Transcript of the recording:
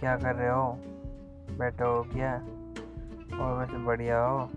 क्या कर रहे हो? बैठे हो क्या? और वैसे बढ़िया हो।